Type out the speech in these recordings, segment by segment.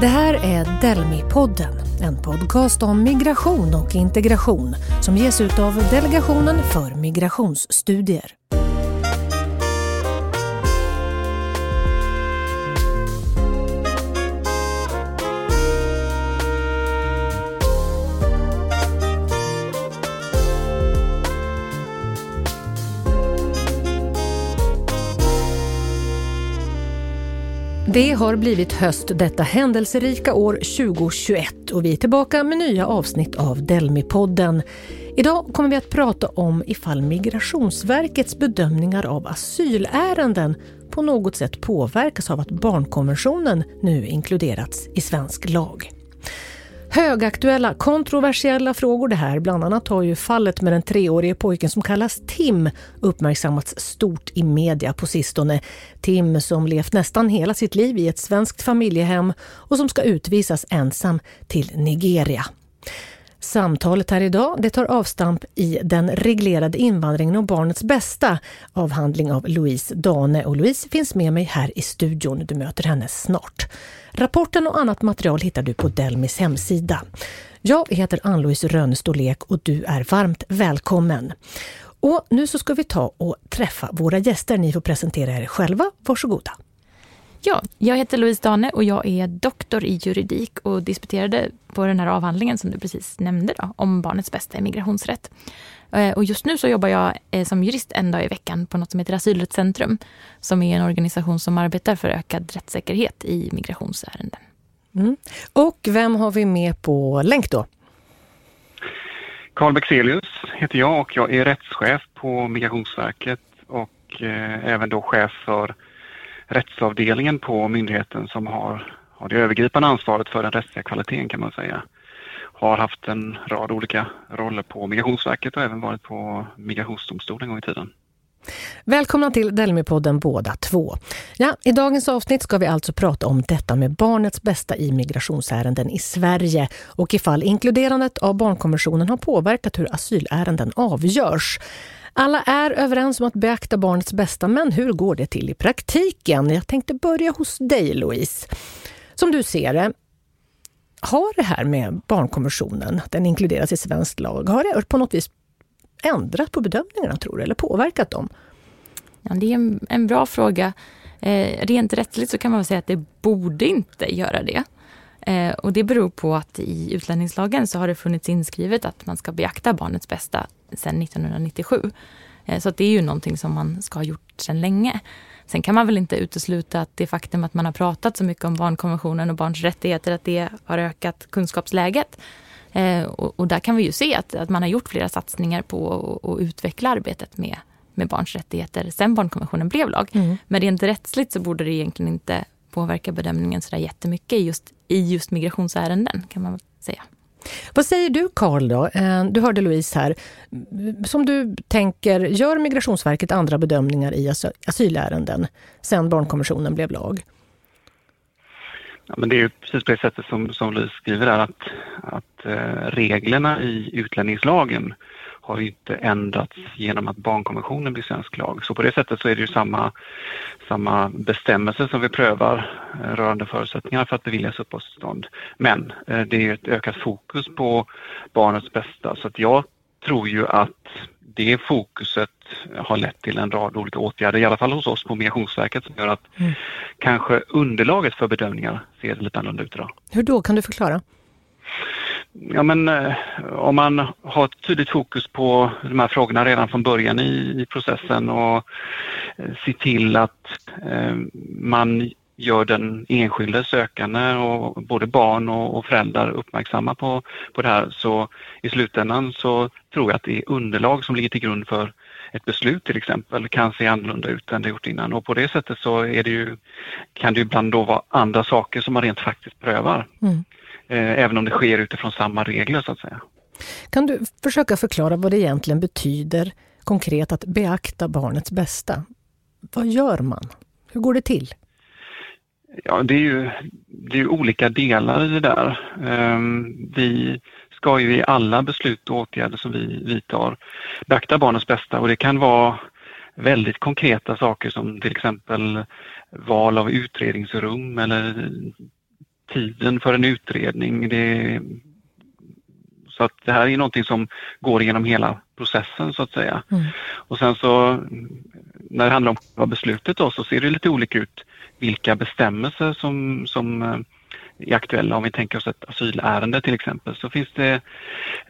Det här är Delmi-podden, en podcast om migration och integration som ges ut av Delegationen för migrationsstudier. Det har blivit höst detta händelserika år 2021 och vi är tillbaka med nya avsnitt av Delmi-podden. Idag kommer vi att prata om ifall Migrationsverkets bedömningar av asylärenden på något sätt påverkas av att barnkonventionen nu inkluderats i svensk lag. Högaktuella, kontroversiella frågor det här. Bland annat har ju fallet med den treårige pojken som kallas Tim uppmärksammats stort i media på sistone. Tim som levt nästan hela sitt liv i ett svenskt familjehem och som ska utvisas ensam till Nigeria. Samtalet här idag det tar avstamp i Den reglerade invandringen och barnets bästa avhandling av Louise Dane. Och Louise finns med mig här i studion. Du möter henne snart. Rapporten och annat material hittar du på Delmis hemsida. Jag heter Ann-Louise Rönnestålek och du är varmt välkommen. Och nu så ska vi ta och träffa våra gäster. Ni får presentera er själva. Varsågoda. Ja, jag heter Louise Dane och jag är doktor i juridik och disputerade på den här avhandlingen som du precis nämnde då, om barnets bästa i migrationsrätt. Eh, och just nu så jobbar jag eh, som jurist en dag i veckan på något som heter Asylrättscentrum som är en organisation som arbetar för ökad rättssäkerhet i migrationsärenden. Mm. Och vem har vi med på länk då? Carl Bexelius heter jag och jag är rättschef på Migrationsverket och eh, även då chef för rättsavdelningen på myndigheten som har, har det övergripande ansvaret för den rättsliga kvaliteten kan man säga. Har haft en rad olika roller på Migrationsverket och även varit på Migrationsdomstolen en gång i tiden. Välkomna till Delmi-podden båda två. Ja, I dagens avsnitt ska vi alltså prata om detta med barnets bästa i migrationsärenden i Sverige och ifall inkluderandet av barnkonventionen har påverkat hur asylärenden avgörs. Alla är överens om att beakta barnets bästa, men hur går det till i praktiken? Jag tänkte börja hos dig Louise. Som du ser det, har det här med barnkonventionen, att den inkluderas i svensk lag, har det på något vis ändrat på bedömningarna tror du, eller påverkat dem? Ja, det är en, en bra fråga. Eh, rent rättsligt så kan man väl säga att det borde inte göra det. Eh, och det beror på att i utlänningslagen så har det funnits inskrivet att man ska beakta barnets bästa sedan 1997. Eh, så det är ju någonting som man ska ha gjort sedan länge. Sen kan man väl inte utesluta att det faktum att man har pratat så mycket om barnkonventionen och barns rättigheter, att det har ökat kunskapsläget. Eh, och, och, där kan vi ju se att, att man har gjort flera satsningar på att utveckla arbetet med, med barns rättigheter sen barnkonventionen blev lag. Mm. Men rent rättsligt så borde det egentligen inte påverka bedömningen så där jättemycket just, i just migrationsärenden kan man säga. Vad säger du Karl då? Eh, du hörde Louise här. Som du tänker, gör Migrationsverket andra bedömningar i asylärenden sen barnkonventionen blev lag? Ja, men det är ju precis på det sättet som, som Louise skriver där att, att eh, reglerna i utlänningslagen har inte ändrats genom att barnkonventionen blir svensk lag. Så på det sättet så är det ju samma, samma bestämmelse som vi prövar eh, rörande förutsättningarna för att beviljas uppehållstillstånd. Men eh, det är ett ökat fokus på barnets bästa så att jag tror ju att det fokuset har lett till en rad olika åtgärder, i alla fall hos oss på Migrationsverket, som gör att mm. kanske underlaget för bedömningar ser lite annorlunda ut idag. Hur då? Kan du förklara? Ja, men eh, om man har ett tydligt fokus på de här frågorna redan från början i, i processen och eh, ser till att eh, man gör den enskilde sökande och både barn och, och, föräldrar uppmärksamma på, på det här så i slutändan så tror jag att det underlag som ligger till grund för ett beslut till exempel kan se annorlunda ut än det gjort innan och på det sättet så är det ju, kan det ibland då vara andra saker som man rent faktiskt prövar. Mm. Eh, även om det sker utifrån samma regler så att säga. Kan du försöka förklara vad det egentligen betyder konkret att beakta barnets bästa? Vad gör man? Hur går det till? Ja, det är ju, det är olika delar i det där. Ehm, vi ska ju i alla beslut och åtgärder som vi vidtar beakta barnets bästa och det kan vara väldigt konkreta saker som till exempel val av utredningsrum eller tiden för en utredning. Det, så att det här är någonting som går igenom hela processen så att säga. Mm. Och sen så när det handlar om vad beslutet då så ser det lite olika ut vilka bestämmelser som, som eh, är aktuella. Om vi tänker oss ett asylärende till exempel så finns det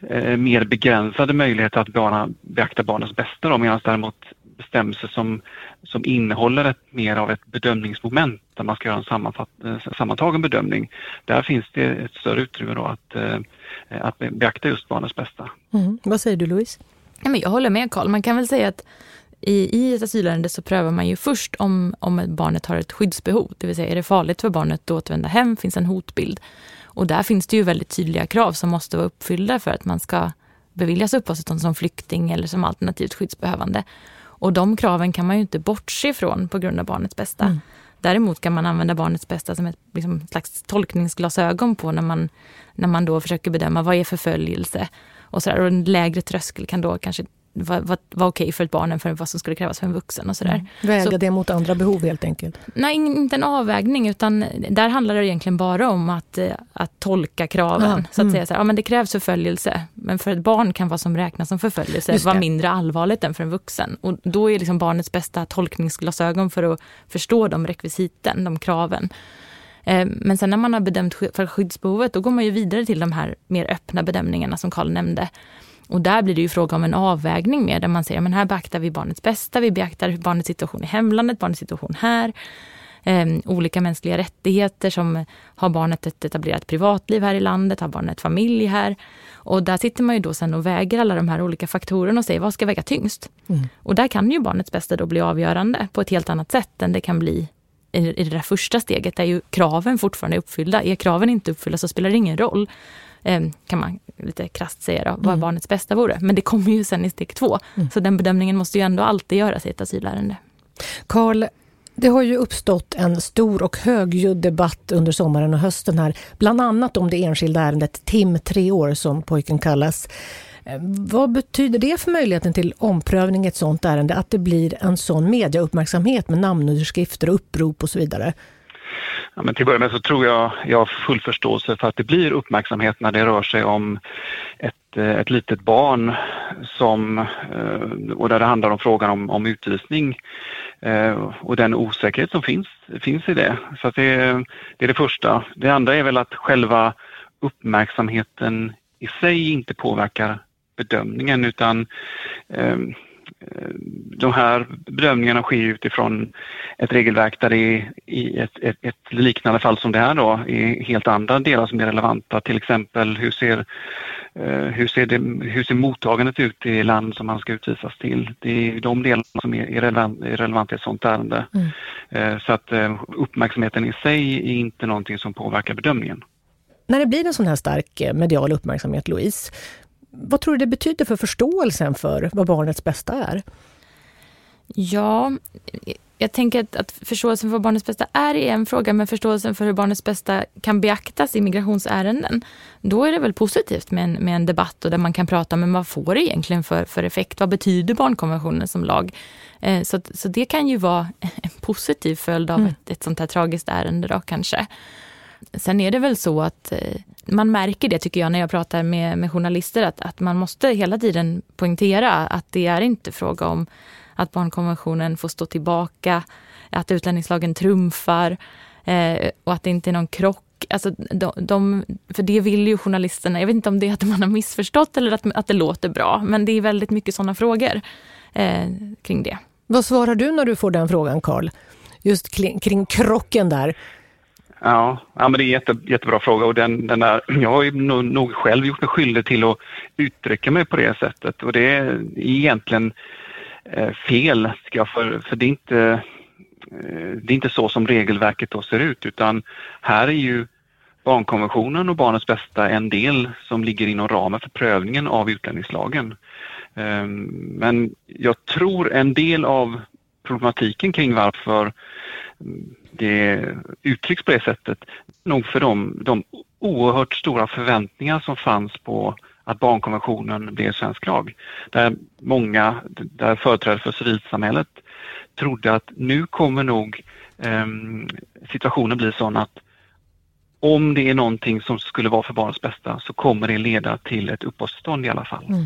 eh, mer begränsade möjligheter att beakta barnets bästa då, medan däremot bestämmelser som, som innehåller ett, mer av ett bedömningsmoment där man ska göra en eh, sammantagen bedömning. Där finns det ett större utrymme då att, eh, att beakta just barnets bästa. Mm. Vad säger du Louise? Ja, men jag håller med Karl. Man kan väl säga att i, i ett asylärende så prövar man ju först om, om barnet har ett skyddsbehov. Det vill säga är det farligt för barnet att återvända hem, finns en hotbild. Och där finns det ju väldigt tydliga krav som måste vara uppfyllda för att man ska beviljas uppehållstillstånd som flykting eller som alternativt skyddsbehövande. Och de kraven kan man ju inte bortse ifrån på grund av barnets bästa. Mm. Däremot kan man använda barnets bästa som ett liksom, slags tolkningsglasögon på när man, när man då försöker bedöma vad är förföljelse. Och, så där. och en lägre tröskel kan då kanske var, var, var okej för ett barn än för vad som skulle krävas för en vuxen. och sådär. Mm. Väga så, det mot andra behov helt enkelt? Nej, inte en avvägning utan där handlar det egentligen bara om att, eh, att tolka kraven. Ja. Så att mm. säga så här, ja, men det krävs förföljelse, men för ett barn kan vad som räknas som förföljelse vara mindre allvarligt än för en vuxen. Och då är liksom barnets bästa tolkningsglasögon för att förstå de rekvisiten, de kraven. Eh, men sen när man har bedömt för skyddsbehovet, då går man ju vidare till de här mer öppna bedömningarna som Karl nämnde. Och där blir det ju fråga om en avvägning mer där man säger men här beaktar vi barnets bästa, vi beaktar barnets situation i hemlandet, barnets situation här. Eh, olika mänskliga rättigheter som har barnet ett etablerat privatliv här i landet, har barnet familj här. Och där sitter man ju då sen och väger alla de här olika faktorerna och säger vad ska väga tyngst? Mm. Och där kan ju barnets bästa då bli avgörande på ett helt annat sätt än det kan bli i, i det där första steget där ju kraven fortfarande är uppfyllda. Är kraven inte uppfyllda så spelar det ingen roll. Ehm, kan man lite krasst säga då, vad mm. barnets bästa vore. Men det kommer ju sen i steg två. Mm. Så den bedömningen måste ju ändå alltid göras i ett asylärende. Karl, det har ju uppstått en stor och högljudd debatt under sommaren och hösten här, bland annat om det enskilda ärendet Tim, tre år som pojken kallas. Ehm, vad betyder det för möjligheten till omprövning i ett sådant ärende, att det blir en sån mediauppmärksamhet med namnunderskrifter och upprop och så vidare? Ja, men till att börja med så tror jag jag har full förståelse för att det blir uppmärksamhet när det rör sig om ett, eh, ett litet barn som, eh, och där det handlar om frågan om, om utvisning eh, och den osäkerhet som finns, finns i det. Så det, det är det första. Det andra är väl att själva uppmärksamheten i sig inte påverkar bedömningen utan de här bedömningarna sker utifrån ett regelverk där det i ett, ett, ett, liknande fall som det här då är helt andra delar som är relevanta. Till exempel hur ser, eh, hur ser, det, hur ser mottagandet ut i land som man ska utvisas till? Det är de delarna som är, är, relevant, är relevanta i ett sådant ärende. Mm. Eh, så att uppmärksamheten i sig är inte någonting som påverkar bedömningen. När det blir en sån här stark medial uppmärksamhet, Louise, vad tror du det betyder för förståelsen för vad barnets bästa är? Ja, jag tänker att, att förståelsen för barnets bästa är en fråga, men förståelsen för hur barnets bästa kan beaktas i migrationsärenden, då är det väl positivt med en, med en debatt och där man kan prata om vad får det egentligen för, för effekt? Vad betyder barnkonventionen som lag? Eh, så, så det kan ju vara en positiv följd av mm. ett, ett sånt här tragiskt ärende då kanske. Sen är det väl så att eh, man märker det tycker jag när jag pratar med, med journalister att, att man måste hela tiden poängtera att det är inte fråga om att barnkonventionen får stå tillbaka, att utlänningslagen trumfar eh, och att det inte är någon krock. Alltså, de, de, för det vill ju journalisterna, jag vet inte om det är att man har missförstått eller att, att det låter bra, men det är väldigt mycket sådana frågor eh, kring det. Vad svarar du när du får den frågan, Karl? Just kring, kring krocken där. Ja, ja men det är en jätte, jättebra fråga och den, den där, jag har ju nog, nog själv gjort mig skyldig till att uttrycka mig på det sättet och det är egentligen eh, fel, ska jag, för, för det är inte eh, det är inte så som regelverket då ser ut utan här är ju barnkonventionen och barnets bästa en del som ligger inom ramen för prövningen av utlänningslagen. Ehm, men jag tror en del av problematiken kring varför det uttrycks på det sättet nog för de, de oerhört stora förväntningar som fanns på att barnkonventionen blev svensk lag. Där många, där företrädare för civilsamhället trodde att nu kommer nog eh, situationen bli sån att om det är någonting som skulle vara för barnets bästa så kommer det leda till ett uppehållstillstånd i alla fall. Mm.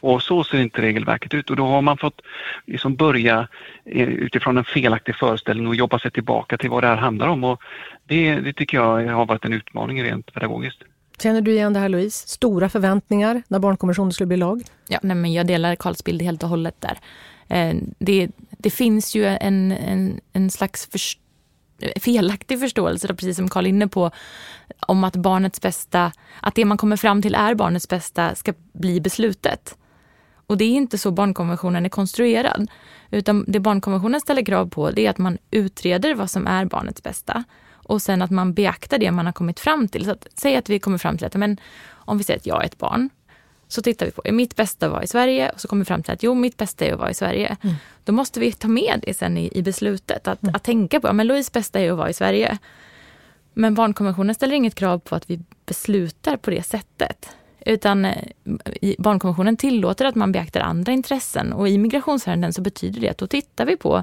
Och så ser inte regelverket ut och då har man fått liksom börja eh, utifrån en felaktig föreställning och jobba sig tillbaka till vad det här handlar om. Och det, det tycker jag har varit en utmaning rent pedagogiskt. Känner du igen det här Louise? Stora förväntningar när barnkonventionen skulle bli lag? Ja, nej, men jag delar Karls bild helt och hållet där. Eh, det, det finns ju en, en, en slags först felaktig förståelse, då, precis som Karl inne på, om att barnets bästa, att det man kommer fram till är barnets bästa ska bli beslutet. Och det är inte så barnkonventionen är konstruerad. Utan det barnkonventionen ställer krav på det är att man utreder vad som är barnets bästa. Och sen att man beaktar det man har kommit fram till. Så att, säg att vi kommer fram till att men, om vi säger att jag är ett barn så tittar vi på, är mitt bästa att vara i Sverige? Och så kommer vi fram till att jo, mitt bästa är att vara i Sverige. Mm. Då måste vi ta med det sen i, i beslutet. Att, mm. att tänka på, ja men Louise bästa är att vara i Sverige. Men barnkonventionen ställer inget krav på att vi beslutar på det sättet. Utan eh, barnkonventionen tillåter att man beaktar andra intressen och i migrationsärenden så betyder det att då tittar vi på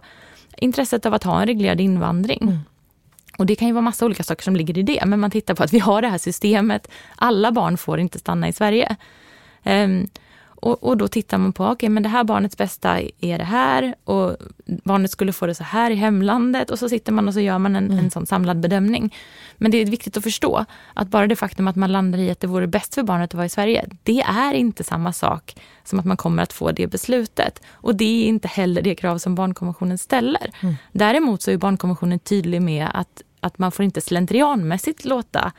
intresset av att ha en reglerad invandring. Mm. Och det kan ju vara massa olika saker som ligger i det, men man tittar på att vi har det här systemet. Alla barn får inte stanna i Sverige. Um, och, och, då tittar man på, okej okay, men det här barnets bästa är det här och barnet skulle få det så här i hemlandet och så sitter man och så gör man en, mm. en sån samlad bedömning. Men det är viktigt att förstå att bara det faktum att man landar i att det vore bäst för barnet att vara i Sverige, det är inte samma sak som att man kommer att få det beslutet. Och det är inte heller det krav som barnkonventionen ställer. Mm. Däremot så är barnkonventionen tydlig med att, att man får inte slentrianmässigt låta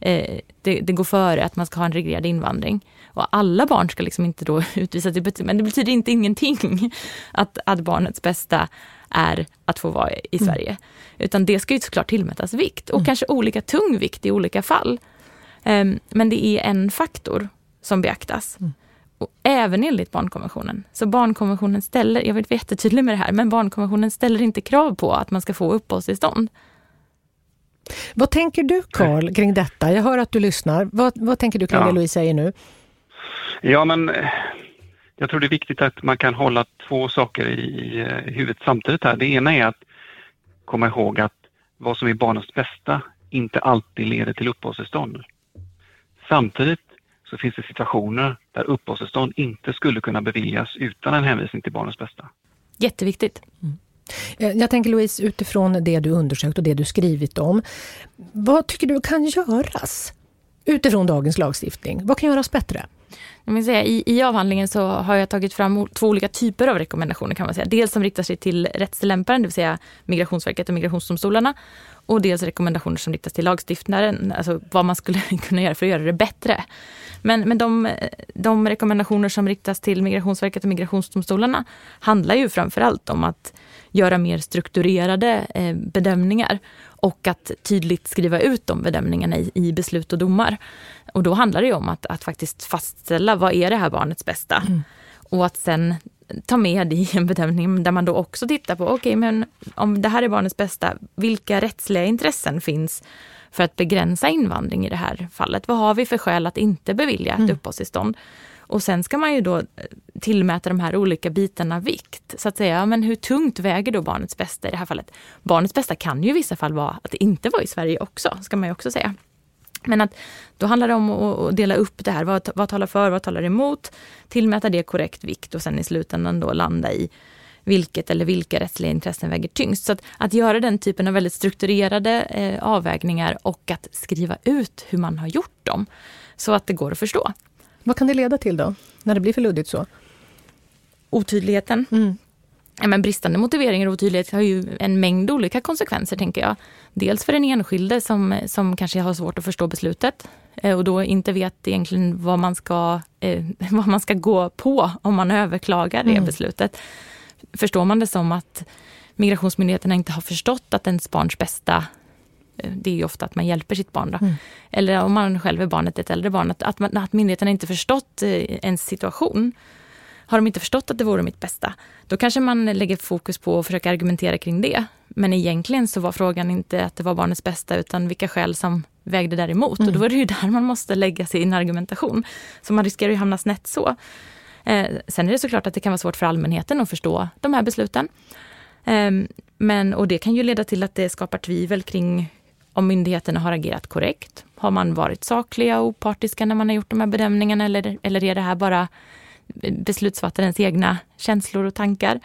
eh, det, det går före att man ska ha en reglerad invandring. Och alla barn ska liksom inte då utvisas, men det betyder inte ingenting att, att barnets bästa är att få vara i mm. Sverige. Mm. Utan det ska ju såklart tillmätas vikt och mm. kanske olika tung vikt i olika fall. Um, men det är en faktor som beaktas. Mm. Och även enligt barnkonventionen. Så barnkonventionen ställer, jag vill vara jättetydlig med det här, men barnkonventionen ställer inte krav på att man ska få uppehållstillstånd. Vad tänker du Karl kring detta? Jag hör att du lyssnar. Vad, vad tänker du kring ja. det Louise säger nu? Ja, men jag tror det är viktigt att man kan hålla två saker i eh, huvudet samtidigt här. Det ena är att komma ihåg att vad som är barnets bästa inte alltid leder till uppehållstillstånd. Samtidigt så finns det situationer där uppehållstillstånd inte skulle kunna beviljas utan en hänvisning till barnets bästa. Jätteviktigt. Mm. Eh, jag tänker Louise, utifrån det du undersökt och det du skrivit om, vad tycker du kan göras utifrån dagens lagstiftning? Vad kan göras bättre? Jag vill säga, i, I avhandlingen så har jag tagit fram två olika typer av rekommendationer kan man säga. Dels som riktar sig till rättstillämparen, det vill säga Migrationsverket och migrationsdomstolarna. Och dels rekommendationer som riktas till lagstiftaren, alltså vad man skulle kunna göra för att göra det bättre. Men, men de, de rekommendationer som riktas till Migrationsverket och migrationsdomstolarna handlar ju framförallt om att göra mer strukturerade eh, bedömningar och att tydligt skriva ut de bedömningarna i, i beslut och domar. Och då handlar det om att, att faktiskt fastställa vad är det här barnets bästa? Mm. Och att sen ta med det i en bedömning där man då också tittar på, okej okay, men om det här är barnets bästa, vilka rättsliga intressen finns för att begränsa invandring i det här fallet? Vad har vi för skäl att inte bevilja ett mm. uppehållstillstånd? Och sen ska man ju då eh, tillmäta de här olika bitarna vikt. Så att säga, men hur tungt väger då barnets bästa i det här fallet? Barnets bästa kan ju i vissa fall vara att det inte var i Sverige också, ska man ju också säga. Men att då handlar det om att dela upp det här. Vad, vad talar för, vad talar emot? Tillmäta det korrekt vikt och sen i slutändan då landa i vilket eller vilka rättsliga intressen väger tyngst. Så att, att göra den typen av väldigt strukturerade eh, avvägningar och att skriva ut hur man har gjort dem så att det går att förstå. Vad kan det leda till då, när det blir för luddigt så? Otydligheten. Mm. Ja, men bristande motiveringar och otydlighet har ju en mängd olika konsekvenser, tänker jag. Dels för den enskilde som, som kanske har svårt att förstå beslutet eh, och då inte vet egentligen vad man ska, eh, vad man ska gå på om man överklagar det mm. beslutet. Förstår man det som att migrationsmyndigheterna inte har förstått att ens barns bästa eh, det är ju ofta att man hjälper sitt barn. Då. Mm. Eller om man själv är barnet, ett äldre barn, att, att, man, att myndigheterna inte förstått ens situation. Har de inte förstått att det vore mitt bästa, då kanske man lägger fokus på att försöka argumentera kring det. Men egentligen så var frågan inte att det var barnets bästa utan vilka skäl som vägde däremot. Mm. Och då är det ju där man måste lägga sin argumentation. Så man riskerar ju hamna snett så. Eh, sen är det såklart att det kan vara svårt för allmänheten att förstå de här besluten. Eh, men, och det kan ju leda till att det skapar tvivel kring om myndigheterna har agerat korrekt. Har man varit sakliga och opartiska när man har gjort de här bedömningarna eller, eller är det här bara beslutsfattarens egna känslor och tankar?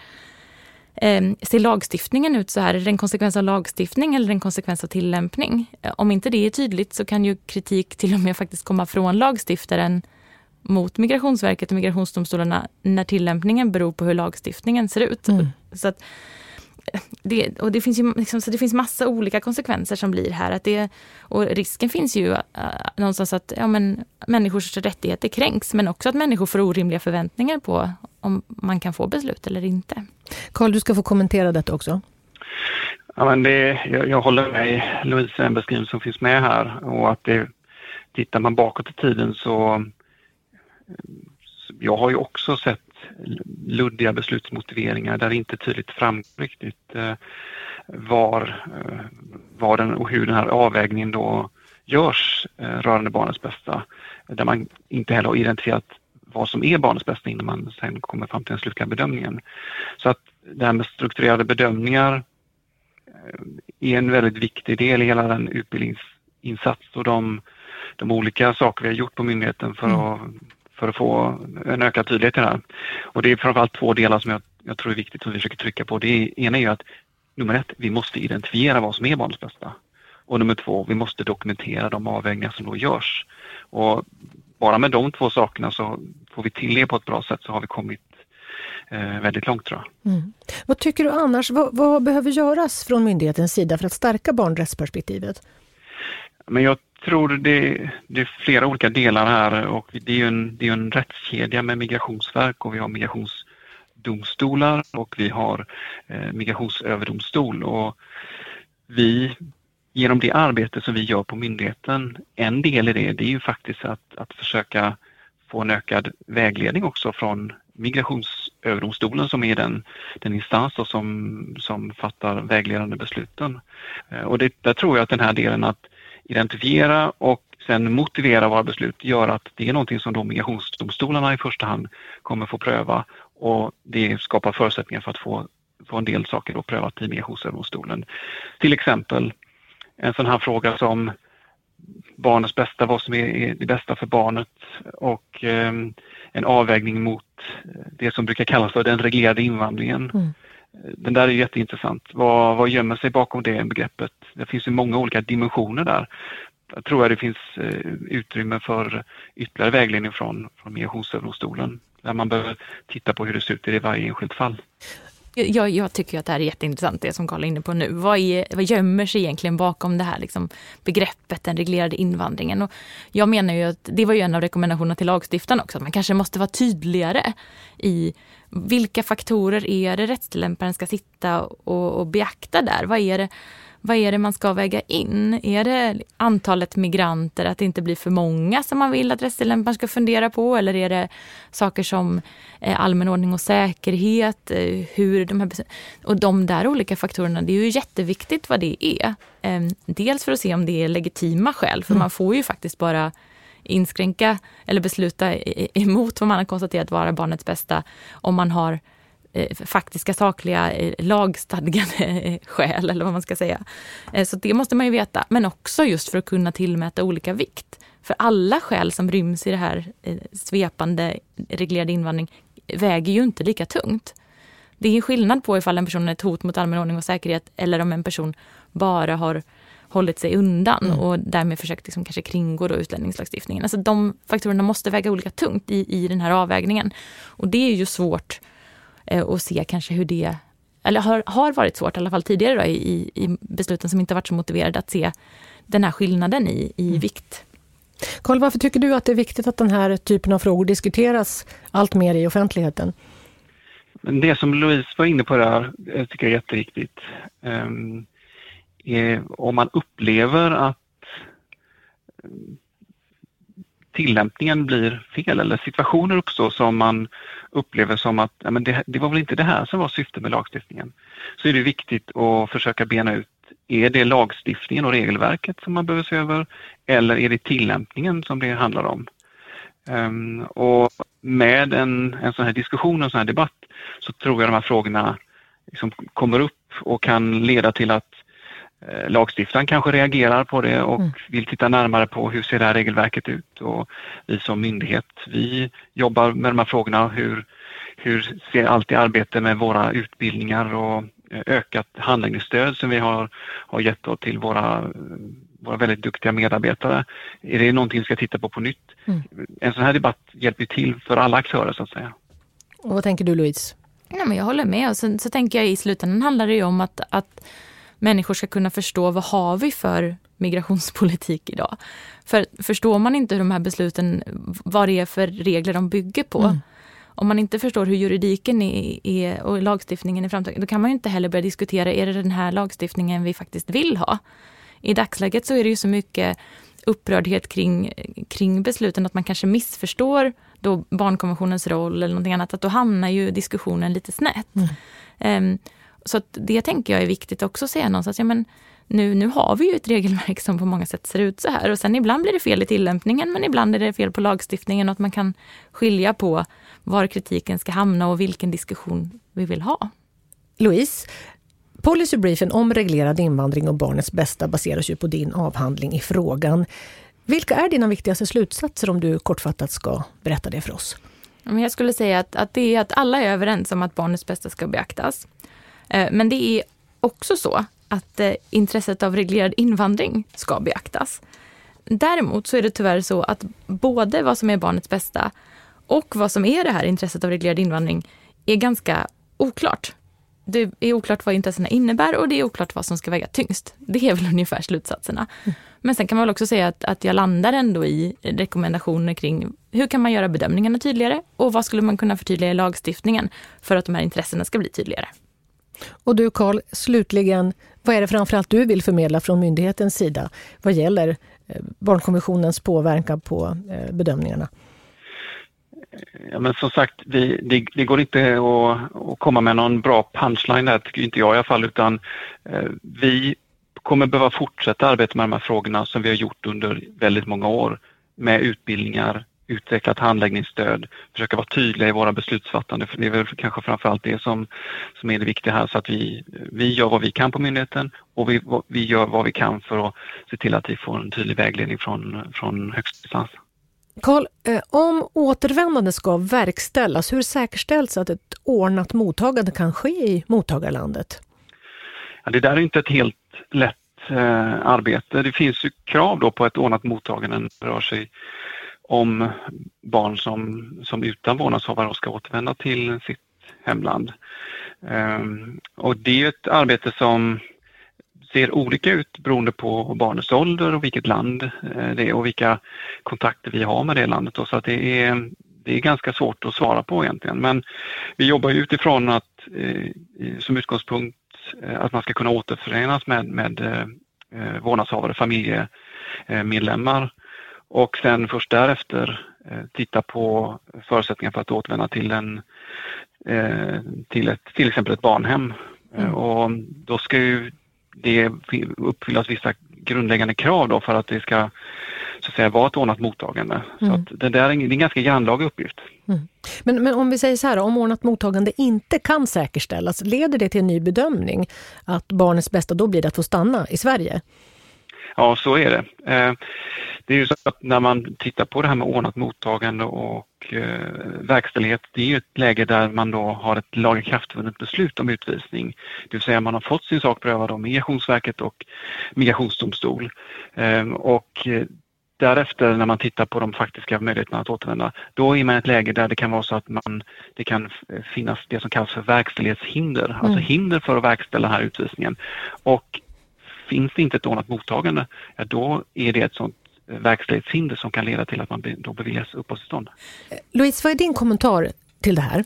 Eh, ser lagstiftningen ut så här? Är det en konsekvens av lagstiftning eller en konsekvens av tillämpning? Eh, om inte det är tydligt så kan ju kritik till och med faktiskt komma från lagstiftaren mot Migrationsverket och migrationsdomstolarna när tillämpningen beror på hur lagstiftningen ser ut. Mm. Så att, det, och det finns ju liksom, så det finns massa olika konsekvenser som blir här. Att det, och risken finns ju uh, någonstans att ja, men, människors rättigheter kränks men också att människor får orimliga förväntningar på om man kan få beslut eller inte. Karl, du ska få kommentera detta också. Ja, men det, jag, jag håller med Louise, den beskrivning som finns med här och att det, tittar man bakåt i tiden så jag har ju också sett luddiga beslutsmotiveringar där det inte tydligt framgår riktigt eh, var, eh, var den och hur den här avvägningen då görs eh, rörande barnets bästa. Där man inte heller har identifierat vad som är barnets bästa innan man sen kommer fram till den slutliga bedömningen. Så att det här med strukturerade bedömningar är en väldigt viktig del i hela den utbildningsinsats och de, de olika saker vi har gjort på myndigheten för mm. För att få en ökad tydlighet i det här. Och det är framförallt två delar som jag, jag tror är viktigt som vi försöker trycka på. Det ena är ju att nummer ett, vi måste identifiera vad som är barnets bästa. Och nummer två, vi måste dokumentera de avvägningar som då görs. Och bara med de två sakerna så får vi till det på ett bra sätt så har vi kommit eh, väldigt långt tror jag. Mm. Vad tycker du annars, vad, vad behöver göras från myndighetens sida för att stärka barnrättsperspektivet? Men jag tror det, det, är flera olika delar här och det är en, det är en rättskedja med Migrationsverk och vi har migrationsdomstolar och vi har eh, migrationsöverdomstol. Och vi, genom det arbete som vi gör på myndigheten, en del i det, det är ju faktiskt att, att försöka få en ökad vägledning också från Migrationsöverdomstolen som är den, den instans som, som fattar vägledande besluten. Eh, och det, där tror jag att den här delen att identifiera och sen motivera våra beslut gör att det är någonting som då migrationsdomstolarna i första hand kommer få pröva och det skapar förutsättningar för att få, få en del saker då prövat i Migrationsöverdomstolen. Till exempel en sån här fråga som barnets bästa, vad som är det bästa för barnet och eh, en avvägning mot det som brukar kallas för den reglerade invandringen. Mm. Den där är jätteintressant. Vad, vad gömmer sig bakom det begreppet? Det finns ju många olika dimensioner där. Jag tror att det finns eh, utrymme för ytterligare vägledning från, från Migrationsöverdomstolen där man behöver titta på hur det ser ut i varje enskilt fall. Jag, jag, tycker att det här är jätteintressant det som Karl är inne på nu. Vad, är, vad gömmer sig egentligen bakom det här liksom, begreppet den reglerade invandringen? Och jag menar ju att det var ju en av rekommendationerna till lagstiftaren också, att man kanske måste vara tydligare i vilka faktorer är det rättstillämparen ska sitta och, och beakta där? Vad är det vad är det man ska väga in? Är det antalet migranter, att det inte blir för många som man vill att rättstillämparen ska fundera på? Eller är det saker som eh, allmän ordning och säkerhet? Eh, hur de här, och de där olika faktorerna, det är ju jätteviktigt vad det är. Ehm, dels för att se om det är legitima skäl, för mm. man får ju faktiskt bara inskränka eller besluta emot vad man har konstaterat vara barnets bästa om man har eh, faktiska, sakliga, eh, lagstadgade eh, skäl eller vad man ska säga. Så det måste man ju veta. Men också just för att kunna tillmäta olika vikt. För alla skäl som ryms i det här svepande reglerade invandring väger ju inte lika tungt. Det är skillnad på ifall en person är ett hot mot allmän ordning och säkerhet eller om en person bara har hållit sig undan mm. och därmed försökt liksom kanske kringgå då utlänningslagstiftningen. Alltså de faktorerna måste väga olika tungt i, i den här avvägningen. Och det är ju svårt Eh, och se kanske hur det eller har, har varit svårt, i alla fall tidigare då, i, i besluten som inte varit så motiverade, att se den här skillnaden i, i mm. vikt. Karl, varför tycker du att det är viktigt att den här typen av frågor diskuteras allt mer i offentligheten? Det som Louise var inne på där, jag tycker jag är jätteviktigt. Um, eh, om man upplever att eh, tillämpningen blir fel eller situationer uppstår som man upplever som att ja, men det, det var väl inte det här som var syftet med lagstiftningen. Så är det viktigt att försöka bena ut, är det lagstiftningen och regelverket som man behöver se över eller är det tillämpningen som det handlar om? Um, och med en, en sån här diskussion, en sån här debatt, så tror jag de här frågorna liksom kommer upp och kan leda till att lagstiftaren kanske reagerar på det och mm. vill titta närmare på hur ser det här regelverket ut och vi som myndighet, vi jobbar med de här frågorna. Hur, hur ser allt i arbete med våra utbildningar och eh, ökat handläggningsstöd som vi har, har gett till våra, våra väldigt duktiga medarbetare. Är det någonting vi ska titta på på nytt? Mm. En sån här debatt hjälper till för alla aktörer så att säga. Och vad tänker du Louise? Ja, men jag håller med och sen så tänker jag i slutändan handlar det ju om att, att människor ska kunna förstå vad har vi för migrationspolitik idag. För förstår man inte hur de här besluten, vad det är för regler de bygger på, mm. om man inte förstår hur juridiken är, är och lagstiftningen är framtagen, då kan man inte heller börja diskutera, är det den här lagstiftningen vi faktiskt vill ha? I dagsläget så är det ju så mycket upprördhet kring, kring besluten att man kanske missförstår då barnkonventionens roll eller någonting annat, att då hamnar ju diskussionen lite snett. Mm. Um, så det tänker jag är viktigt också att säga någonstans. Ja, men nu, nu har vi ju ett regelverk som på många sätt ser ut så här och sen ibland blir det fel i tillämpningen men ibland är det fel på lagstiftningen och att man kan skilja på var kritiken ska hamna och vilken diskussion vi vill ha. Louise, Policybriefen om reglerad invandring och barnets bästa baseras ju på din avhandling i frågan. Vilka är dina viktigaste slutsatser om du kortfattat ska berätta det för oss? Jag skulle säga att, att det är att alla är överens om att barnets bästa ska beaktas. Eh, men det är också så att eh, intresset av reglerad invandring ska beaktas. Däremot så är det tyvärr så att både vad som är barnets bästa och vad som är det här intresset av reglerad invandring är ganska oklart. Det är oklart vad intressena innebär och det är oklart vad som ska väga tyngst. Det är väl ungefär slutsatserna. Men sen kan man väl också säga att, att jag landar ändå i rekommendationer kring hur kan man göra bedömningarna tydligare och vad skulle man kunna förtydliga i lagstiftningen för att de här intressena ska bli tydligare. Och du Karl, slutligen, vad är det framförallt du vill förmedla från myndighetens sida vad gäller eh, barnkonventionens påverkan på eh, bedömningarna? Ja, men som sagt, det, det, det går inte att, att, komma med någon bra punchline där, tycker inte jag i alla fall, utan eh, vi kommer behöva fortsätta arbeta med de här frågorna som vi har gjort under väldigt många år med utbildningar, utvecklat handläggningsstöd, försöka vara tydliga i våra beslutsfattande. För det är väl kanske framförallt det som, som är det viktiga här så att vi, vi gör vad vi kan på myndigheten och vi, vi gör vad vi kan för att se till att vi får en tydlig vägledning från, från högsta instans. Karl, eh, om återvändande ska verkställas, hur säkerställs att ett ordnat mottagande kan ske i mottagarlandet? Ja, det där är inte ett helt lätt eh, arbete. Det finns ju krav då på ett ordnat mottagande när det rör sig om barn som, som utan vårdnadshavare ska återvända till sitt hemland. Ehm, och det är ett arbete som ser olika ut beroende på barnets ålder och vilket land eh, det är och vilka kontakter vi har med det landet. Då. Så att det, är, det är ganska svårt att svara på egentligen. Men vi jobbar utifrån att eh, som utgångspunkt eh, att man ska kunna återförenas med, med vårdnadshavare, familjemedlemmar och sen först därefter eh, titta på förutsättningar för att återvända till, en, eh, till, ett, till exempel ett barnhem. Mm. Och då ska ju det uppfyllas vissa grundläggande krav då för att det ska så att säga, vara ett ordnat mottagande. Mm. Så det, där är en, det är en ganska grannlaga uppgift. Mm. Men, men om vi säger så här, om ordnat mottagande inte kan säkerställas, leder det till en ny bedömning att barnets bästa då blir att få stanna i Sverige? Ja, så är det. Eh, det är ju så att när man tittar på det här med ordnat mottagande och eh, verkställighet, det är ju ett läge där man då har ett lagakraftvunnet beslut om utvisning. Det vill säga man har fått sin sak prövad av Migrationsverket och migrationsdomstol. Ehm, och därefter när man tittar på de faktiska möjligheterna att återvända, då är man i ett läge där det kan vara så att man, det kan finnas det som kallas för verkställighetshinder, mm. alltså hinder för att verkställa den här utvisningen. Och finns det inte ett ordnat mottagande, ja, då är det ett sådant verkställighetshinder som kan leda till att man då beviljas uppehållstillstånd. Louise, vad är din kommentar till det här?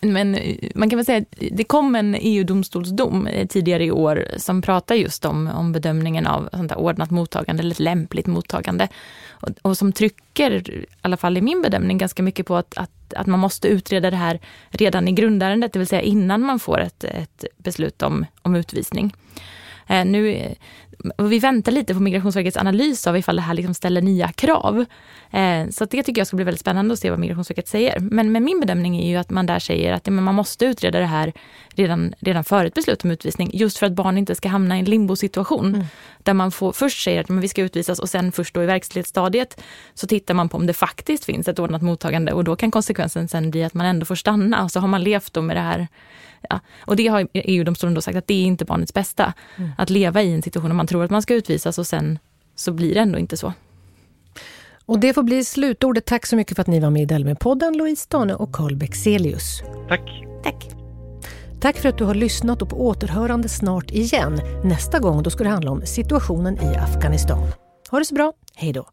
Men man kan väl säga att det kom en EU-domstolsdom eh, tidigare i år som pratar just om, om bedömningen av sånt ordnat mottagande eller ett lämpligt mottagande. Och, och, som trycker, i alla fall i min bedömning, ganska mycket på att, att, att man måste utreda det här redan i grundärendet, det vill säga innan man får ett, ett beslut om, om utvisning. Eh, vi väntar lite på Migrationsverkets analys av ifall det här liksom ställer nya krav. Eh, så det tycker jag ska bli väldigt spännande att se vad Migrationsverket säger. Men, men min bedömning är ju att man där säger att ja, man måste utreda det här redan, redan före ett beslut om utvisning. Just för att barn inte ska hamna i en limbosituation. Mm. Där man får, först säger att men vi ska utvisas och sen först då i verkställighetsstadiet så tittar man på om det faktiskt finns ett ordnat mottagande och då kan konsekvensen sen bli att man ändå får stanna. Och så har man levt då med det här Ja. Och det har EU-domstolen då sagt att det är inte barnets bästa. Mm. Att leva i en situation där man tror att man ska utvisas och sen så blir det ändå inte så. Och det får bli slutordet. Tack så mycket för att ni var med i Delmi-podden, Louise Stane och Carl Bexelius. Tack. Tack. Tack för att du har lyssnat och på återhörande snart igen. Nästa gång då ska det handla om situationen i Afghanistan. Ha det så bra. Hej då.